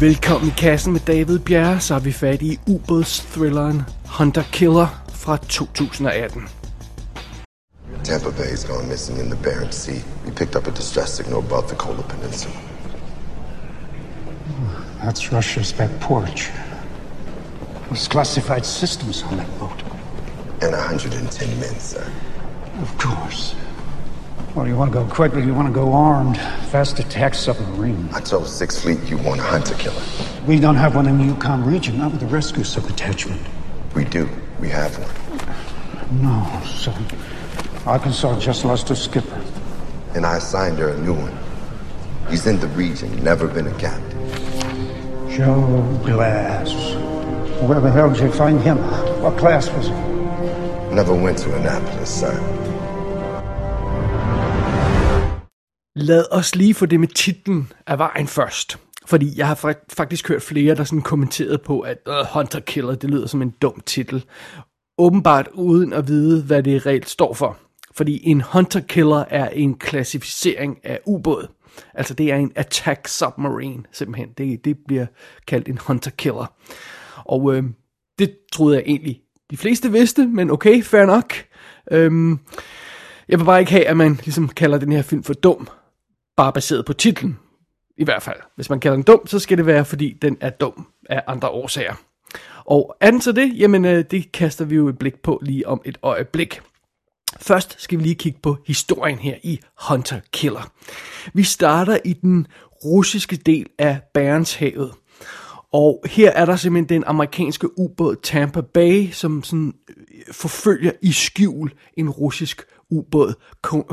Velkommen i kassen med David Bjerre, så er vi fat i ubådsthrilleren Hunter Killer fra 2018. Tampa Bay's gone missing in the Barents Sea. We picked up a distress signal above the Kola Peninsula. That's Russia's back porch. There's classified systems on that boat. And 110 men, sir. Of course. Well, you want to go quickly, you want to go armed. Fast attack submarine. I told Sixth Fleet you want a hunter killer. We don't have one in the Yukon region, not with the rescue sub-attachment. We do. We have one. No, son. Arkansas just lost a skipper. And I assigned her a new one. He's in the region, never been a captain. Joe Glass. Where the hell did you find him? What class was he? Never went to Annapolis, sir. Lad os lige få det med titlen af vejen først. Fordi jeg har faktisk hørt flere, der sådan kommenteret på, at Hunter Killer, det lyder som en dum titel. Åbenbart uden at vide, hvad det reelt står for. Fordi en Hunter Killer er en klassificering af ubåd. Altså det er en attack submarine, simpelthen. Det, det bliver kaldt en Hunter Killer. Og øh, det troede jeg egentlig de fleste vidste, men okay, fair nok. Øhm, jeg vil bare ikke have, at man ligesom kalder den her film for dum, bare baseret på titlen. I hvert fald. Hvis man kalder den dum, så skal det være, fordi den er dum af andre årsager. Og er den så det? Jamen, øh, det kaster vi jo et blik på lige om et øjeblik. Først skal vi lige kigge på historien her i Hunter Killer. Vi starter i den russiske del af Barentshavet. Og her er der simpelthen den amerikanske ubåd Tampa Bay, som sådan øh, forfølger i skjul en russisk ubåd. Ko-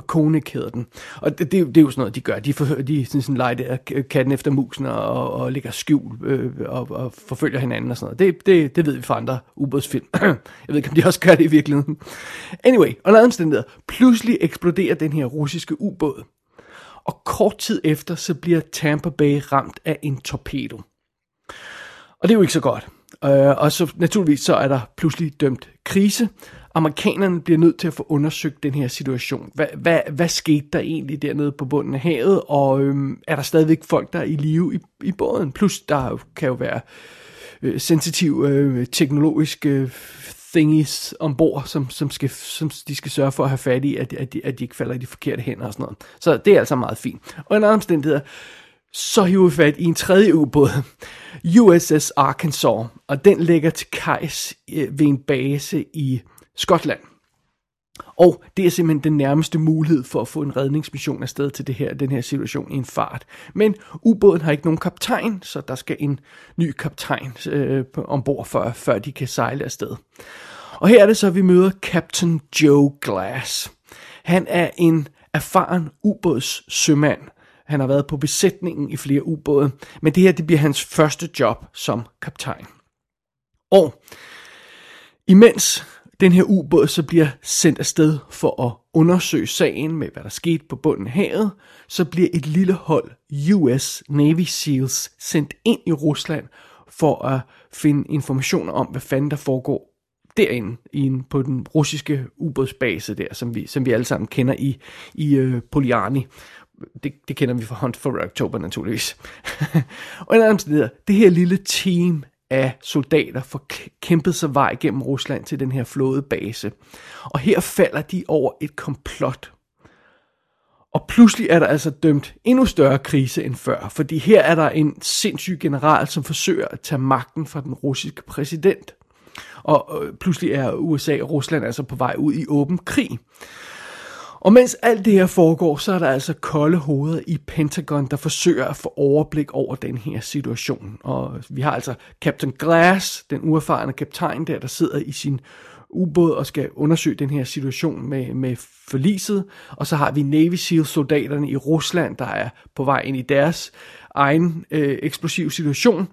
hedder den. Og det, det, er jo- det er jo sådan noget, de gør. De, forhører, de sådan, sådan leger der katten efter musen og, og ligger skjul øh, og, og forfølger hinanden og sådan noget. Det, det, det ved vi fra andre ubådsfilm. Jeg ved ikke, om de også gør det i virkeligheden. Anyway, under omstændigheder. Pludselig eksploderer den her russiske ubåd. Og kort tid efter, så bliver Tampa Bay ramt af en torpedo. Og det er jo ikke så godt. Øh, og så naturligvis så er der pludselig dømt krise. Amerikanerne bliver nødt til at få undersøgt den her situation. Hvad, hvad, hvad skete der egentlig dernede på bunden af havet? Og øhm, er der stadigvæk folk, der er i live i, i båden? Plus der jo- kan jo være øh, sensitive øh, teknologiske øh, thingies ombord, som, som, skal, som de skal sørge for at have fat i, at, at, de, at de ikke falder i de forkerte hænder og sådan noget. Så det er altså meget fint. Og en anden omstændighed, så hiver vi fat i en tredje ubåd, USS Arkansas, og den ligger til kajs øh, ved en base i Skotland. Og det er simpelthen den nærmeste mulighed for at få en redningsmission afsted til det her, den her situation i en fart. Men ubåden har ikke nogen kaptajn, så der skal en ny kaptajn øh, ombord, før, før de kan sejle afsted. Og her er det så, at vi møder Captain Joe Glass. Han er en erfaren ubåds sømand. Han har været på besætningen i flere ubåde, men det her det bliver hans første job som kaptajn. Og imens den her ubåd så bliver sendt afsted for at undersøge sagen med, hvad der skete på bunden af havet, så bliver et lille hold US Navy SEALs sendt ind i Rusland for at finde informationer om, hvad fanden der foregår derinde i på den russiske ubådsbase der, som vi, som vi alle sammen kender i, i øh, uh, Poliani. Det, det kender vi fra Hunt for October naturligvis. og en anden det her lille team af soldater får kæmpet sig vej gennem Rusland til den her flådebase. Og her falder de over et komplot. Og pludselig er der altså dømt endnu større krise end før, fordi her er der en sindssyg general, som forsøger at tage magten fra den russiske præsident. Og øh, pludselig er USA og Rusland altså på vej ud i åben krig. Og mens alt det her foregår, så er der altså kolde hoveder i Pentagon, der forsøger at få overblik over den her situation. Og vi har altså Captain Glass, den uerfarne kaptajn der, der sidder i sin ubåd og skal undersøge den her situation med, med forliset. Og så har vi Navy SEAL-soldaterne i Rusland, der er på vej ind i deres egen øh, eksplosiv situation.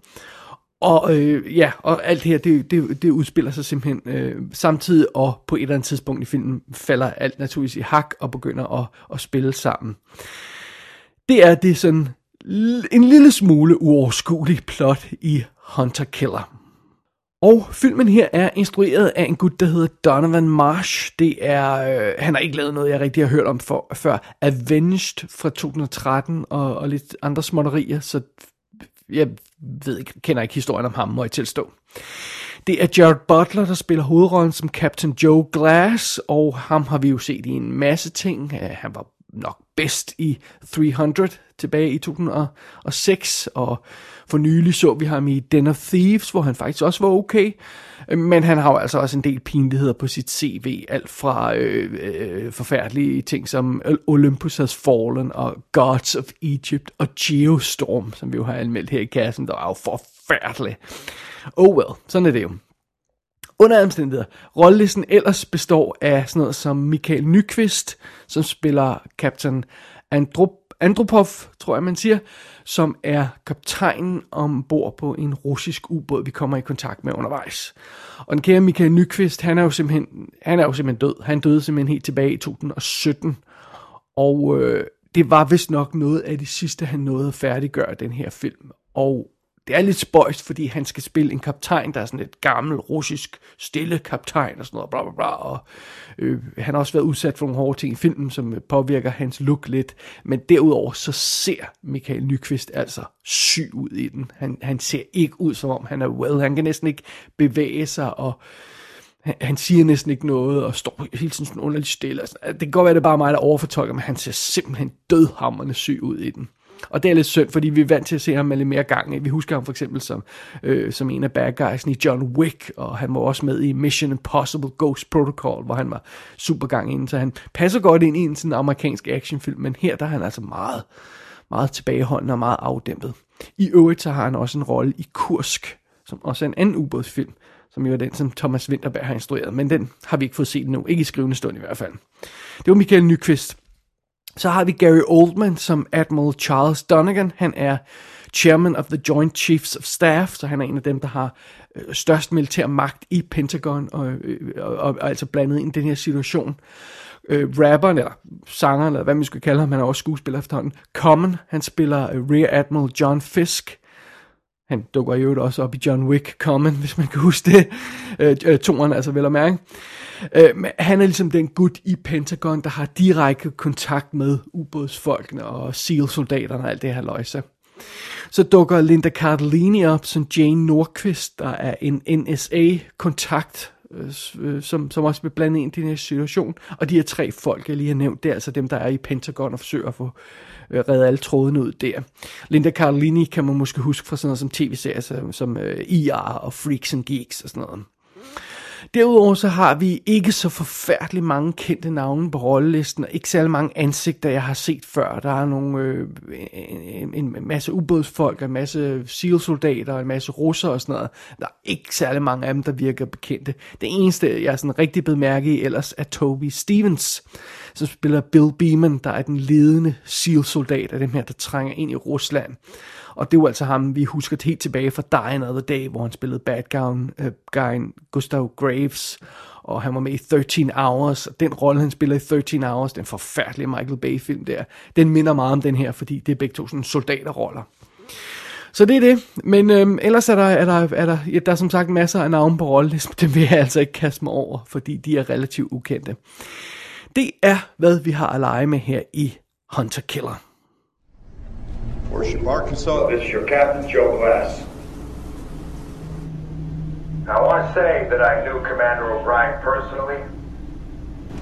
Og øh, ja, og alt det her, det, det, det udspiller sig simpelthen øh, samtidig, og på et eller andet tidspunkt i filmen falder alt naturligvis i hak og begynder at, at spille sammen. Det er det sådan en lille smule uoverskuelig plot i Hunter Killer. Og filmen her er instrueret af en gut, der hedder Donovan Marsh. Det er, øh, han har ikke lavet noget, jeg rigtig har hørt om for, før. Avenged fra 2013 og, og lidt andre småtterier, så jeg ved ikke, kender ikke historien om ham, må jeg tilstå. Det er Jared Butler, der spiller hovedrollen som Captain Joe Glass, og ham har vi jo set i en masse ting. Øh, han var nok bedst i 300 tilbage i 2006, og for nylig så vi ham i Den of Thieves, hvor han faktisk også var okay. Men han har jo altså også en del pinligheder på sit CV, alt fra øh, øh, forfærdelige ting som Olympus Has Fallen og Gods of Egypt og Geostorm, som vi jo har anmeldt her i kassen, der er jo forfærdeligt. Oh well, sådan er det jo. Under omstændigheder, rollelisten ellers består af sådan noget som Michael Nyqvist, som spiller Captain Androp Andropov, tror jeg man siger, som er kaptajnen ombord på en russisk ubåd, vi kommer i kontakt med undervejs. Og den kære Michael Nyqvist, han er jo simpelthen, han er jo simpelthen død. Han døde simpelthen helt tilbage i 2017. Og øh, det var vist nok noget af det sidste, han nåede at færdiggøre den her film. Og det er lidt spøjst, fordi han skal spille en kaptajn, der er sådan et gammel, russisk, stille kaptajn og sådan noget, bla bla bla, og øh, han har også været udsat for nogle hårde ting i filmen, som påvirker hans look lidt, men derudover så ser Michael Nyqvist altså syg ud i den. Han, han ser ikke ud, som om han er well, han kan næsten ikke bevæge sig, og han, han siger næsten ikke noget, og står hele tiden sådan underligt stille. Altså, det kan godt være, det er bare mig, der overfortolker, men han ser simpelthen dødhammerne syg ud i den. Og det er lidt synd, fordi vi er vant til at se ham med lidt mere gang. Vi husker ham for eksempel som, øh, som en af bad guys'en i John Wick, og han var også med i Mission Impossible Ghost Protocol, hvor han var super gang inden. Så han passer godt ind i en sådan amerikansk actionfilm, men her der er han altså meget, meget tilbageholdende og meget afdæmpet. I øvrigt så har han også en rolle i Kursk, som også er en anden ubådsfilm, som jo er den, som Thomas Winterberg har instrueret, men den har vi ikke fået set nu, ikke i skrivende stund i hvert fald. Det var Michael Nyqvist. Så har vi Gary Oldman som Admiral Charles Donegan. Han er chairman of the Joint Chiefs of Staff, så han er en af dem, der har øh, størst militær magt i Pentagon, og, øh, og, og, og altså blandet ind i den her situation. Øh, rapperen, eller sangeren, eller hvad man skal kalde ham, han er også skuespiller efterhånden. Common, han spiller øh, Rear Admiral John Fisk. Han dukker jo også op i John Wick Common, hvis man kan huske det. Øh, øh, toren altså vel at mærke. Øh, men han er ligesom den gut i Pentagon, der har direkte kontakt med ubådsfolkene og SEAL-soldaterne og alt det her løjse. Så dukker Linda Cardellini op som Jane Nordqvist, der er en NSA-kontakt, Øh, øh, som, som også vil blande ind i den her situation. Og de her tre folk, jeg lige har nævnt, det er altså dem, der er i Pentagon og forsøger at få øh, reddet alle trådene ud der. Linda Carlini kan man måske huske fra sådan noget som tv-serier som, som øh, IR og Freaks and Geeks og sådan noget. Derudover så har vi ikke så forfærdeligt mange kendte navne på rollelisten, og ikke særlig mange ansigter, jeg har set før. Der er nogle, øh, en, en masse ubådsfolk, en masse SEAL-soldater, en masse russer og sådan noget. Der er ikke særlig mange af dem, der virker bekendte. Det eneste, jeg er sådan rigtig bemærket i ellers, er Toby Stevens, som spiller Bill Beeman, der er den ledende SEAL-soldat af dem her, der trænger ind i Rusland. Og det er jo altså ham, vi husker helt tilbage fra Die Another Day, hvor han spillede bad guyen, uh, øh, guyen Gustav Graves, og han var med i 13 Hours, og den rolle, han spiller i 13 Hours, den forfærdelige Michael Bay-film der, den minder meget om den her, fordi det er begge to sådan soldaterroller. Så det er det. Men øhm, ellers er der, er der, er der, ja, der er som sagt masser af navne på rollelisten. Dem vil jeg altså ikke kaste mig over, fordi de er relativt ukendte. Det er, hvad vi har at lege med her i Hunter Killer. Worship Arkansas. This is your captain, Joe Glass. I want to say that I knew Commander O'Brien personally,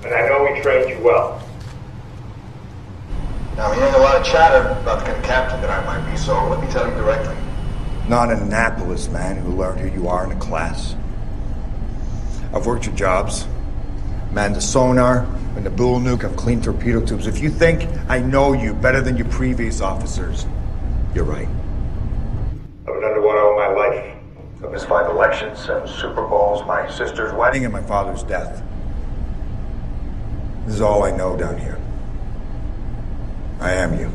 and I know he trained you well. Now, I'm hearing a lot of chatter about the kind of captain that I might be, so let me tell you directly. Not an Annapolis man who learned who you are in a class. I've worked your jobs, manned the sonar, and the bull nuke, I've cleaned torpedo tubes. If you think I know you better than your previous officers, you're right. I've been underwater all my life. I missed five elections, seven Super Bowls, my sister's wedding, and my father's death. This is all I know down here. I am you.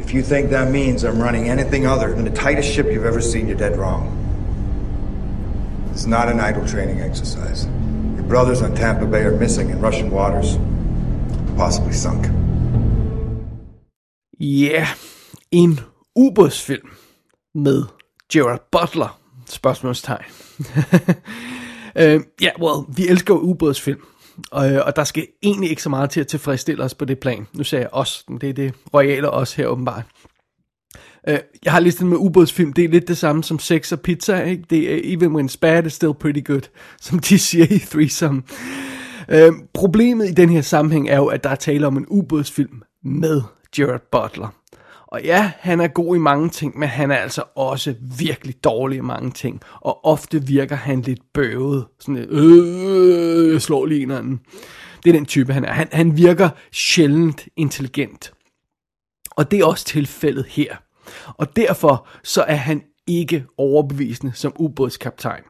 If you think that means I'm running anything other than the tightest ship you've ever seen, you're dead wrong. It's not an idle training exercise. Brothers on Tampa Bay are missing in Russian waters, possibly sunk. Yeah, en ubådsfilm med Gerard Butler, spørgsmålstegn. uh, ja, yeah, well, vi elsker jo ubådsfilm, og, øh, og der skal egentlig ikke så meget til at tilfredsstille os på det plan. Nu sagde jeg os, det er det royale os her åbenbart. Uh, jeg har listet med ubådsfilm, det er lidt det samme som sex og pizza, ikke? Det er even when it's bad, it's still pretty good, som de siger i Threesome. Uh, problemet i den her sammenhæng er jo, at der er tale om en ubådsfilm med Jared Butler. Og ja, han er god i mange ting, men han er altså også virkelig dårlig i mange ting. Og ofte virker han lidt bøvet. Sådan lidt, øh, jeg slår lige en Det er den type, han er. Han, han virker sjældent intelligent. Og det er også tilfældet her. Og derfor så er han ikke overbevisende som ubådskaptajn.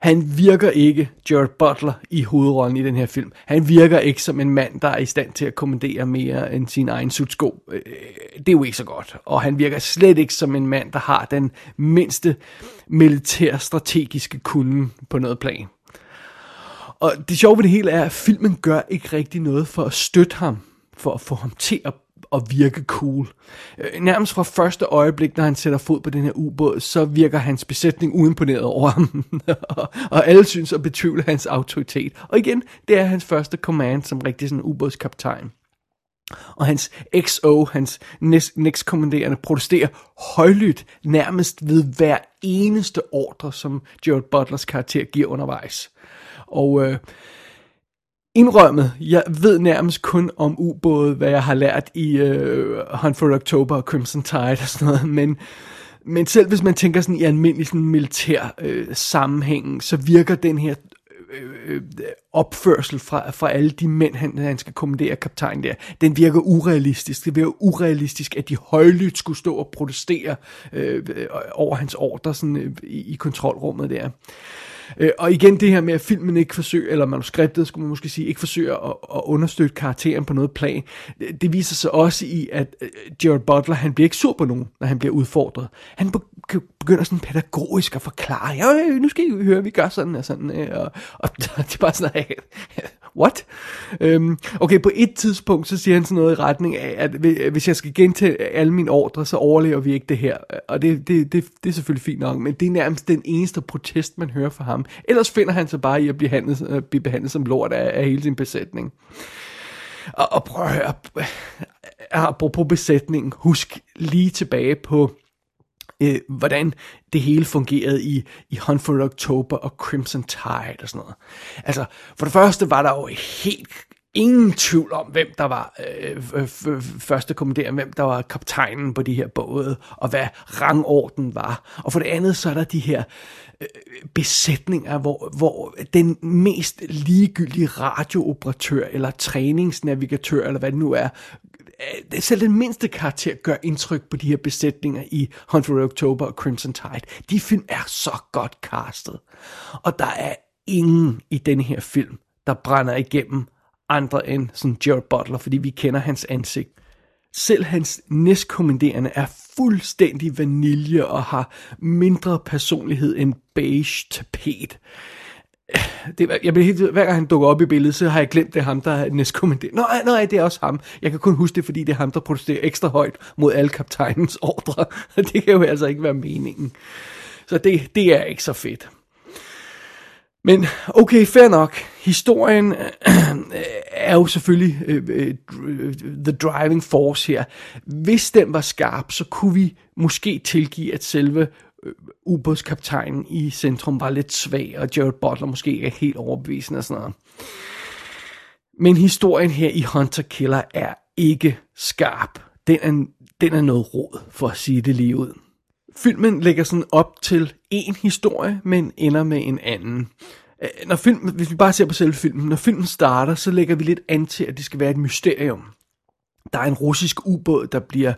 Han virker ikke Jared Butler i hovedrollen i den her film. Han virker ikke som en mand, der er i stand til at kommandere mere end sin egen sutsko. Øh, det er jo ikke så godt. Og han virker slet ikke som en mand, der har den mindste militærstrategiske kunde på noget plan. Og det sjove ved det hele er, at filmen gør ikke rigtig noget for at støtte ham, for at få ham til at at virke cool. Øh, nærmest fra første øjeblik, når han sætter fod på den her ubåd, så virker hans besætning uimponeret over ham. og alle synes at betvivle hans autoritet. Og igen, det er hans første command som rigtig sådan ubådskaptajn. Og hans XO, hans næstkommanderende, protesterer højlydt nærmest ved hver eneste ordre, som Gerald Butlers karakter giver undervejs. Og øh, indrømmet, jeg ved nærmest kun om ubåde, hvad jeg har lært i øh, Hunt for October og Crimson Tide og sådan noget, men, men selv hvis man tænker sådan i almindelig sådan militær øh, sammenhæng, så virker den her øh, øh opførsel fra, fra alle de mænd, han, han skal kommandere kaptajnen der, den virker urealistisk. Det virker urealistisk, at de højlydt skulle stå og protestere øh, over hans ordre sådan, øh, i, i kontrolrummet der. Øh, og igen det her med, at filmen ikke forsøger, eller manuskriptet skulle man måske sige, ikke forsøger at, at understøtte karakteren på noget plan. Det viser sig også i, at øh, Jared Butler, han bliver ikke sur på nogen, når han bliver udfordret. Han begynder sådan pædagogisk at forklare, ja, øh, nu skal I høre, vi gør sådan og sådan, øh, og, og det er bare sådan, what? Øhm, okay, på et tidspunkt, så siger han sådan noget i retning af, at hvis jeg skal gentage alle mine ordre, så overlever vi ikke det her. Og det, det, det, det er selvfølgelig fint nok, men det er nærmest den eneste protest, man hører fra ham. Ellers finder han sig bare i at blive, handlet, at blive behandlet som lort af, af hele sin besætning. Og, og prøv at høre, apropos besætningen, husk lige tilbage på øh, hvordan det hele fungerede i, i Hunt for October og Crimson Tide og sådan noget. Altså, for det første var der jo helt ingen tvivl om, hvem der var øh, første kommanderende, hvem der var kaptajnen på de her både, og hvad rangorden var. Og for det andet, så er der de her øh, besætninger, hvor, hvor den mest ligegyldige radiooperatør, eller træningsnavigatør, eller hvad det nu er, Øh, selv den mindste karakter gør indtryk på de her besætninger i Hunt for October og Crimson Tide. De film er så godt castet. Og der er ingen i den her film, der brænder igennem andre end sådan Jared Butler, fordi vi kender hans ansigt. Selv hans næstkommanderende er fuldstændig vanilje og har mindre personlighed end beige tapet det, jeg bliver helt, hver gang han dukker op i billedet, så har jeg glemt, det er ham, der er næstkommanderende. Nå, nej, det er også ham. Jeg kan kun huske det, fordi det er ham, der protesterer ekstra højt mod alle kaptajnens ordre. Det kan jo altså ikke være meningen. Så det, det er ikke så fedt. Men okay, fair nok. Historien øh, er jo selvfølgelig øh, øh the driving force her. Hvis den var skarp, så kunne vi måske tilgive, at selve Øh, ubådskaptajnen i centrum var lidt svag, og Jared Butler måske ikke er helt overbevisende og sådan noget. Men historien her i Hunter Killer er ikke skarp. Den er, den er noget råd, for at sige det lige ud. Filmen lægger sådan op til en historie, men ender med en anden. Øh, når film, hvis vi bare ser på selve filmen, når filmen starter, så lægger vi lidt an til, at det skal være et mysterium. Der er en russisk ubåd, der bliver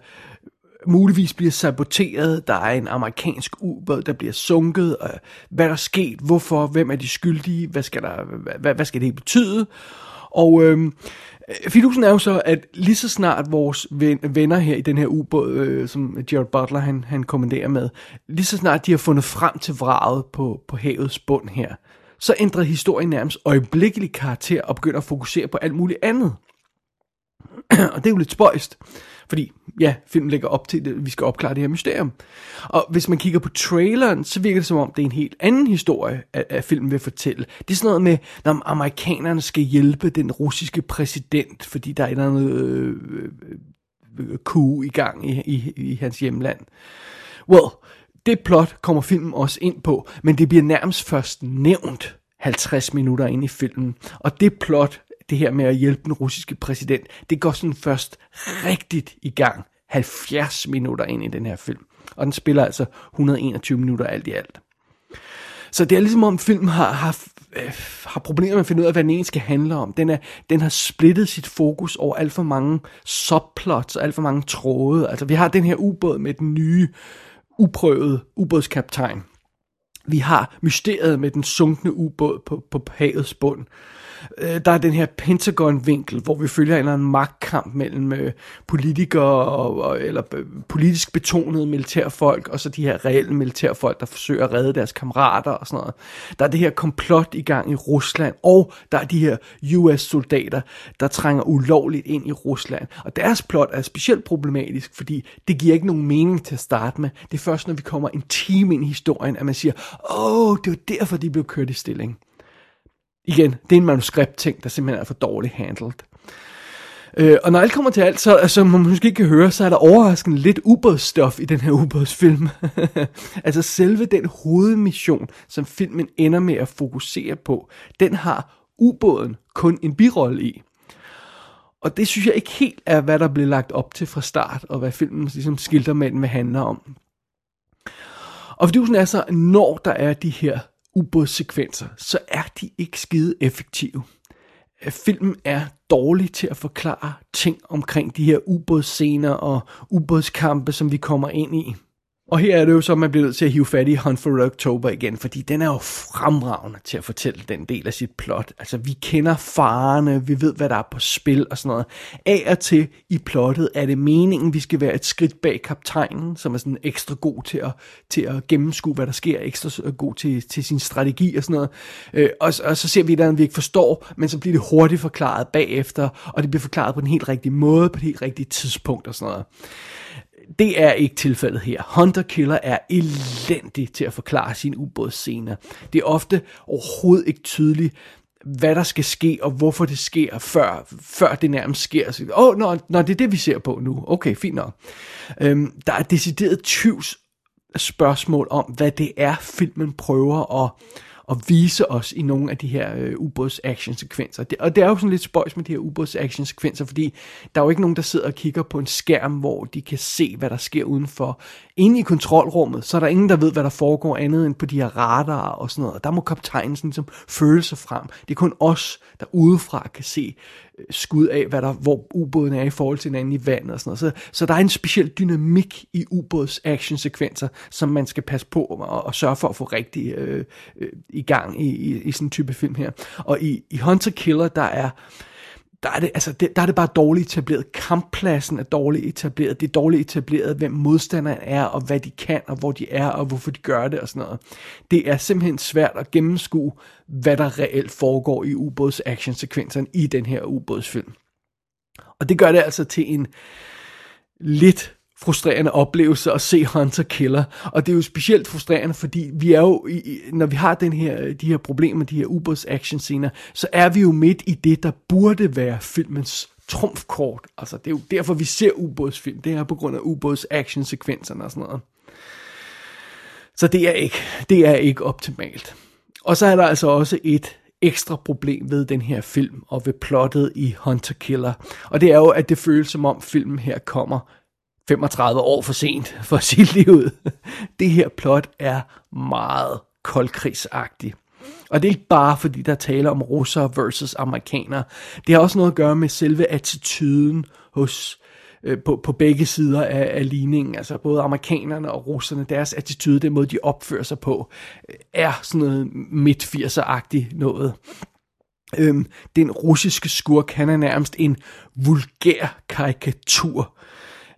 muligvis bliver saboteret, der er en amerikansk ubåd, der bliver sunket, og hvad der er sket, hvorfor, hvem er de skyldige, hvad skal, der, hvad, hvad skal det betyde, og øhm, fidusen er jo så, at lige så snart vores ven, venner her i den her ubåd, øh, som Gerald Butler han, han kommanderer med, lige så snart de har fundet frem til vraget på, på havets bund her, så ændrer historien nærmest øjeblikkeligt karakter og begynder at fokusere på alt muligt andet. og det er jo lidt spøjst. Fordi, ja, filmen lægger op til, at vi skal opklare det her mysterium. Og hvis man kigger på traileren, så virker det som om, det er en helt anden historie, at, at filmen vil fortælle. Det er sådan noget med, når amerikanerne skal hjælpe den russiske præsident, fordi der er et eller andet øh, øh, coup i gang i, i, i hans hjemland. Well, det plot kommer filmen også ind på, men det bliver nærmest først nævnt 50 minutter ind i filmen. Og det plot, det her med at hjælpe den russiske præsident, det går sådan først rigtigt i gang 70 minutter ind i den her film. Og den spiller altså 121 minutter alt i alt. Så det er ligesom om filmen har, har, øh, har problemer med at finde ud af, hvad den egentlig skal handle om. Den, er, den har splittet sit fokus over alt for mange subplots og alt for mange tråde. Altså vi har den her ubåd med den nye, uprøvede ubådskaptajn. Vi har mysteriet med den sunkne ubåd på, på havets bund. Øh, der er den her Pentagon-vinkel, hvor vi følger en eller anden magtkamp mellem øh, politikere og, og, eller øh, politisk betonede militærfolk, og så de her reelle militærfolk, der forsøger at redde deres kammerater og sådan noget. Der er det her komplot i gang i Rusland, og der er de her US-soldater, der trænger ulovligt ind i Rusland. Og deres plot er specielt problematisk, fordi det giver ikke nogen mening til at starte med. Det er først, når vi kommer en time ind i historien, at man siger, åh, det var derfor, de blev kørt i stilling. Igen, det er en manuskriptting, der simpelthen er for dårligt handled. Øh, og når alt kommer til alt, så altså, man måske ikke kan høre, så er der overraskende lidt ubådsstof i den her ubådsfilm. altså selve den hovedmission, som filmen ender med at fokusere på, den har ubåden kun en birolle i. Og det synes jeg ikke helt er, hvad der blev lagt op til fra start, og hvad filmen ligesom skilter med den vil handle om. Og fordi er så, når der er de her ubådssekvenser, så er de ikke skide effektive. Øh, filmen er dårlig til at forklare ting omkring de her ubådsscener og ubådskampe, som vi kommer ind i. Og her er det jo så, at man bliver nødt til at hive fat i Hunt for Red October igen, fordi den er jo fremragende til at fortælle den del af sit plot. Altså, vi kender farerne, vi ved, hvad der er på spil og sådan noget. Af og til i plottet er det meningen, vi skal være et skridt bag kaptajnen, som er sådan ekstra god til at, til at gennemskue, hvad der sker, ekstra god til, til sin strategi og sådan noget. Øh, og, og så ser vi et vi ikke forstår, men så bliver det hurtigt forklaret bagefter, og det bliver forklaret på den helt rigtige måde, på det helt rigtige tidspunkt og sådan noget. Det er ikke tilfældet her. Hunter Killer er elendig til at forklare sine ubådsscener. Det er ofte overhovedet ikke tydeligt, hvad der skal ske, og hvorfor det sker, før, før det nærmest sker. Så, Åh, oh, nå, nå, det er det, vi ser på nu. Okay, fint nok. Øhm, der er decideret tvivls spørgsmål om, hvad det er, filmen prøver at at vise os i nogle af de her øh, ubåds action sekvenser. Det, og det er jo sådan lidt spøjs med de her ubåds action sekvenser, fordi der er jo ikke nogen, der sidder og kigger på en skærm, hvor de kan se, hvad der sker udenfor. Inde i kontrolrummet, så er der ingen, der ved, hvad der foregår andet end på de her radarer og sådan noget. Der må kaptajnen sådan ligesom føle sig frem. Det er kun os, der udefra kan se skud af, hvad der, hvor ubåden er i forhold til hinanden i vandet og sådan noget. Så, så der er en speciel dynamik i ubåds actionsekvenser, som man skal passe på og, og sørge for at få rigtig øh, øh, i gang i, i, i sådan en type film her. Og i, i Hunter Killer, der er der er, det, altså, det, der er det bare dårligt etableret. Kamppladsen er dårligt etableret. Det er dårligt etableret, hvem modstanderen er, og hvad de kan, og hvor de er, og hvorfor de gør det, og sådan noget. Det er simpelthen svært at gennemskue, hvad der reelt foregår i ubåds actionsekvenserne i den her ubådsfilm. Og det gør det altså til en lidt frustrerende oplevelse at se Hunter Killer. Og det er jo specielt frustrerende, fordi vi er jo, i, når vi har den her, de her problemer, de her ubåds action scener, så er vi jo midt i det, der burde være filmens trumfkort. Altså, det er jo derfor, vi ser ubådsfilm. Det er på grund af ubåds action sekvenserne og sådan noget. Så det er ikke, det er ikke optimalt. Og så er der altså også et ekstra problem ved den her film og ved plottet i Hunter Killer. Og det er jo, at det føles som om filmen her kommer 35 år for sent for sit liv. Det her plot er meget koldkrigsagtigt. Og det er ikke bare fordi, der taler om russere versus amerikanere. Det har også noget at gøre med selve attituden hos, øh, på, på begge sider af, af ligningen. Altså både amerikanerne og russerne, deres attitude, den måde de opfører sig på, øh, er sådan noget midt 80'er-agtigt noget. Øhm, den russiske skurk, han er nærmest en vulgær karikatur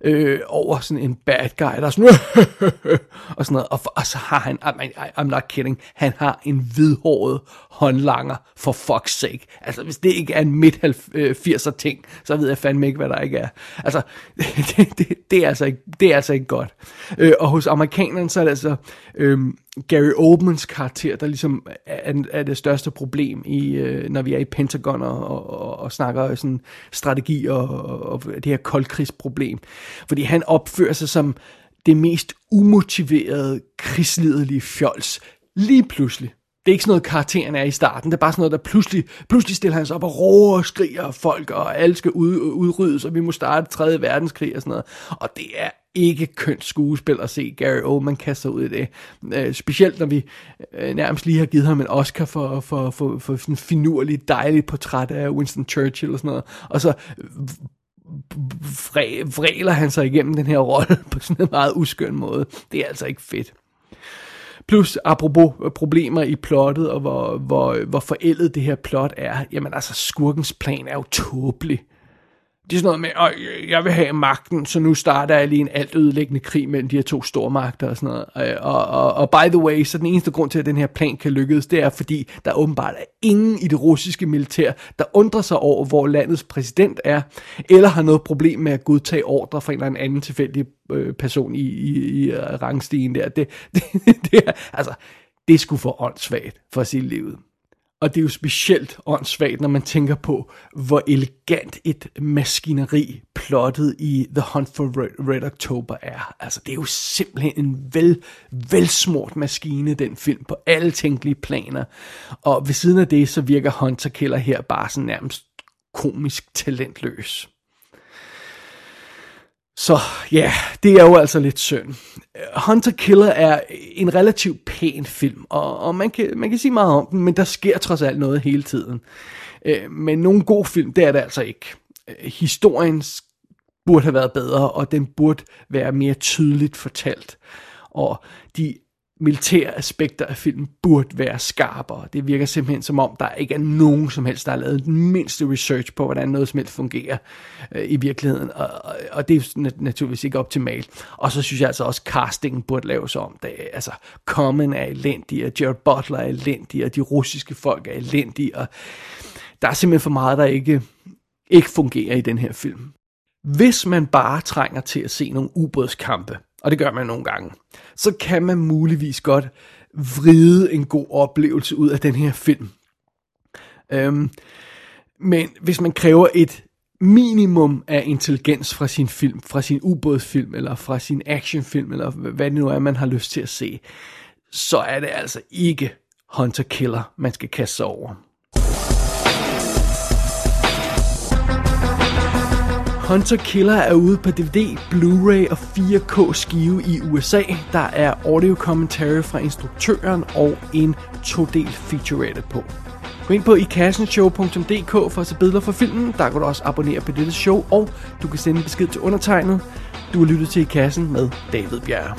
øh, over sådan en bad guy, der er sådan, og sådan noget, og, og så har han, I mean, I'm not kidding, han har en hvidhåret håndlanger, for fuck's sake. Altså, hvis det ikke er en midt-80'er øh, ting, så ved jeg fandme ikke, hvad der ikke er. Altså, det, det, det, er, altså ikke, det er altså ikke godt. Øh, og hos amerikanerne, så er det altså, øh, Gary Oldmans karakter, der ligesom er, er det største problem, i, øh, når vi er i Pentagon og, og, og snakker sådan strategi og, og det her koldkrigsproblem. Fordi han opfører sig som det mest umotiverede, krigslidelige fjols lige pludselig. Det er ikke sådan noget, karakteren er i starten. Det er bare sådan noget, der pludselig, pludselig stiller han sig op og råber og skriger folk, og alle skal ud, udryddes, og vi må starte 3. verdenskrig og sådan noget. Og det er ikke kønt skuespil at se Gary Oldman kaste sig ud i det. Øh, specielt når vi øh, nærmest lige har givet ham en Oscar for, for, for, for sådan en finurlig, dejlig portræt af Winston Churchill og sådan noget. Og så vræler han sig igennem den her rolle på sådan en meget uskøn måde. Det er altså ikke fedt. Plus, apropos problemer i plottet, og hvor, hvor, hvor forældet det her plot er, jamen altså, skurkens plan er jo tåbelig. Det er sådan noget med, at jeg vil have magten, så nu starter jeg lige en alt ødelæggende krig mellem de her to stormagter og sådan noget. Øh, og, og, og by the way, så den eneste grund til, at den her plan kan lykkes, det er fordi, der åbenbart er ingen i det russiske militær, der undrer sig over, hvor landets præsident er, eller har noget problem med at godtage ordre fra en eller anden tilfældig øh, person i, i, i øh, rangstigen der. Det, det, det er, altså, det skulle for åndssvagt for at sige livet. Og det er jo specielt åndssvagt, når man tænker på, hvor elegant et maskineri plottet i The Hunt for Red, Red October er. Altså, det er jo simpelthen en vel, velsmurt maskine, den film, på alle tænkelige planer. Og ved siden af det, så virker Hunter Killer her bare sådan nærmest komisk talentløs. Så ja, det er jo altså lidt synd. Hunter Killer er en relativt pæn film, og, og man, kan, man kan sige meget om den, men der sker trods alt noget hele tiden. Øh, men nogen god film, det er det altså ikke. Øh, historien burde have været bedre, og den burde være mere tydeligt fortalt. Og de militære aspekter af filmen burde være skarpere. Det virker simpelthen som om, der ikke er nogen som helst, der har lavet den mindste research på, hvordan noget som helst fungerer øh, i virkeligheden. Og, og, og det er naturligvis ikke optimalt. Og så synes jeg altså også, at castingen burde laves om. Det, altså, Common er elendig, og Jared Butler er elendig, og de russiske folk er elendige, og der er simpelthen for meget, der ikke, ikke fungerer i den her film. Hvis man bare trænger til at se nogle ubådskampe, og det gør man nogle gange, så kan man muligvis godt vride en god oplevelse ud af den her film. Øhm, men hvis man kræver et minimum af intelligens fra sin film, fra sin ubådsfilm, eller fra sin actionfilm, eller hvad det nu er, man har lyst til at se, så er det altså ikke Hunter Killer, man skal kaste sig over. Hunter Killer er ude på DVD, Blu-ray og 4K skive i USA. Der er audio commentary fra instruktøren og en todel featurette på. Gå ind på ikassenshow.dk for at se billeder fra filmen. Der kan du også abonnere på dette show, og du kan sende en besked til undertegnet. Du har lyttet til I Kassen med David Bjerre.